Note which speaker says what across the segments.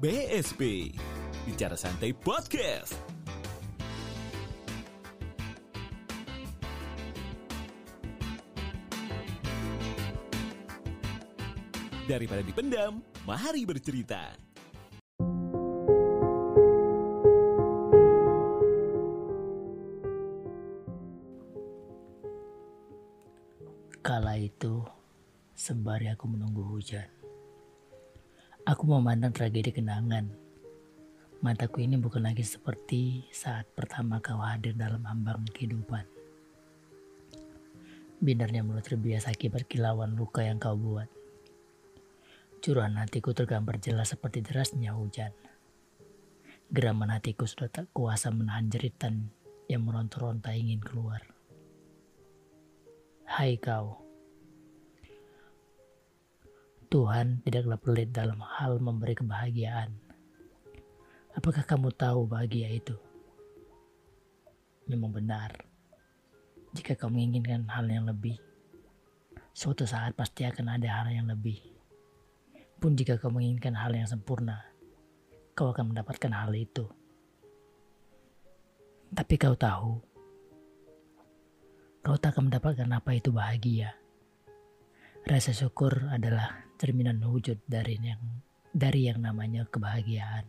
Speaker 1: BSP Bicara Santai Podcast. Daripada dipendam, mari bercerita.
Speaker 2: Kala itu, sembari aku menunggu hujan, aku memandang tragedi kenangan. Mataku ini bukan lagi seperti saat pertama kau hadir dalam ambang kehidupan. Binarnya mulut terbiasa akibat kilauan luka yang kau buat. Curahan hatiku tergambar jelas seperti derasnya hujan. Geraman hatiku sudah tak kuasa menahan jeritan yang meronta-ronta ingin keluar. Hai kau, Tuhan tidaklah pelit dalam hal memberi kebahagiaan. Apakah kamu tahu bahagia itu? Memang benar. Jika kamu menginginkan hal yang lebih, suatu saat pasti akan ada hal yang lebih. Pun jika kamu menginginkan hal yang sempurna, kau akan mendapatkan hal itu. Tapi kau tahu, kau tak akan mendapatkan apa itu bahagia. Rasa syukur adalah cerminan wujud dari yang dari yang namanya kebahagiaan.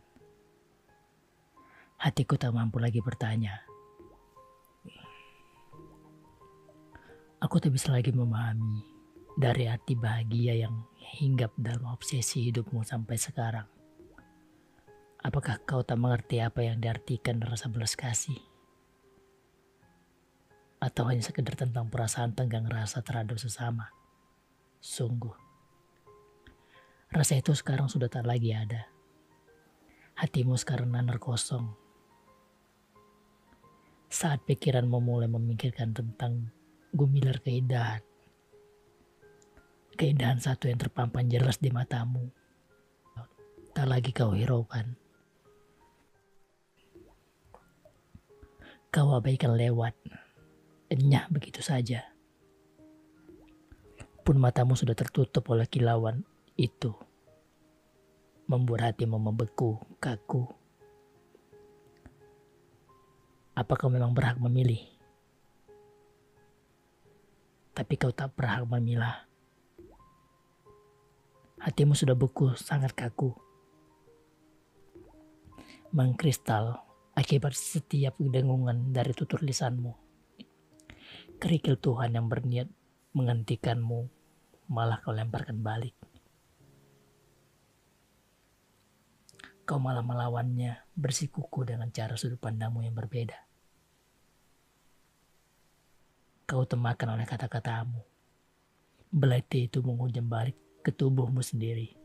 Speaker 2: Hatiku tak mampu lagi bertanya. Aku tak bisa lagi memahami dari arti bahagia yang hinggap dalam obsesi hidupmu sampai sekarang. Apakah kau tak mengerti apa yang diartikan rasa belas kasih? Atau hanya sekedar tentang perasaan tenggang rasa terhadap sesama? Sungguh. Rasa itu sekarang sudah tak lagi ada. Hatimu sekarang nanar kosong. Saat pikiranmu mulai memikirkan tentang gumilar keindahan. Keindahan satu yang terpampang jelas di matamu. Tak lagi kau hiraukan. Kau abaikan lewat. Enyah begitu saja. Pun matamu sudah tertutup oleh kilauan itu. Membuat hatimu membeku, kaku. Apa kau memang berhak memilih? tapi kau tak berhak memilah. Hatimu sudah beku, sangat kaku. Mengkristal akibat setiap dengungan dari tutur lisanmu. Kerikil Tuhan yang berniat menghentikanmu, malah kau lemparkan balik. Kau malah melawannya bersikuku dengan cara sudut pandangmu yang berbeda. kau temakan oleh kata-katamu. Belati itu menghujam balik ke tubuhmu sendiri.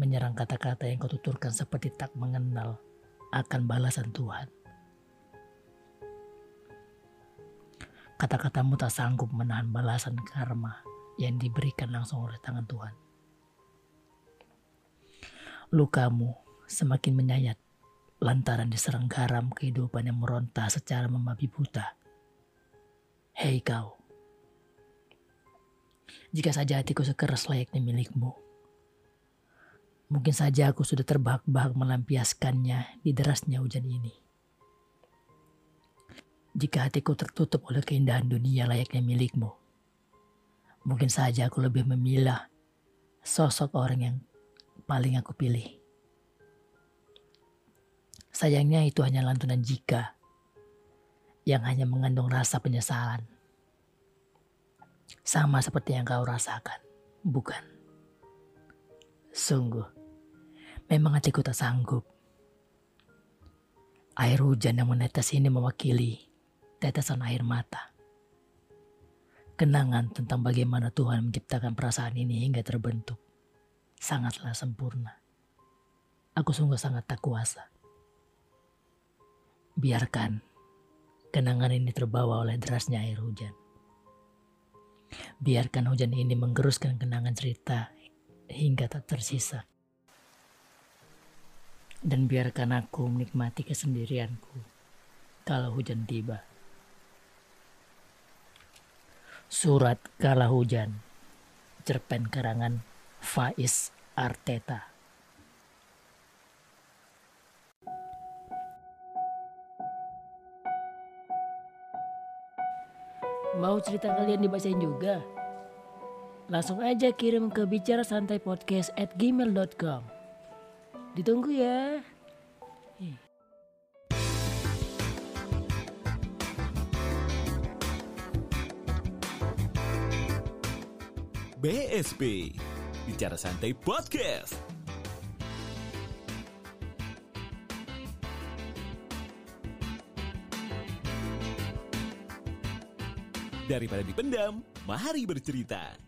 Speaker 2: Menyerang kata-kata yang kau tuturkan seperti tak mengenal akan balasan Tuhan. Kata-katamu tak sanggup menahan balasan karma yang diberikan langsung oleh tangan Tuhan. Lukamu semakin menyayat lantaran diserang garam kehidupan yang meronta secara membabi buta Hei kau, jika saja hatiku sekeras layaknya milikmu, mungkin saja aku sudah terbahak-bahak melampiaskannya di derasnya hujan ini. Jika hatiku tertutup oleh keindahan dunia layaknya milikmu, mungkin saja aku lebih memilah sosok orang yang paling aku pilih. Sayangnya itu hanya lantunan jika yang hanya mengandung rasa penyesalan. Sama seperti yang kau rasakan, bukan? Sungguh, memang hatiku tak sanggup. Air hujan yang menetes ini mewakili tetesan air mata. Kenangan tentang bagaimana Tuhan menciptakan perasaan ini hingga terbentuk. Sangatlah sempurna. Aku sungguh sangat tak kuasa. Biarkan Kenangan ini terbawa oleh derasnya air hujan. Biarkan hujan ini menggeruskan kenangan cerita hingga tak tersisa. Dan biarkan aku menikmati kesendirianku kalau hujan tiba. Surat Kala Hujan Cerpen karangan Faiz Arteta. Mau cerita kalian dibacain juga? Langsung aja kirim ke bicara santai podcast at gmail.com. Ditunggu ya.
Speaker 1: BSP Bicara Santai Podcast. Daripada dipendam, mari bercerita.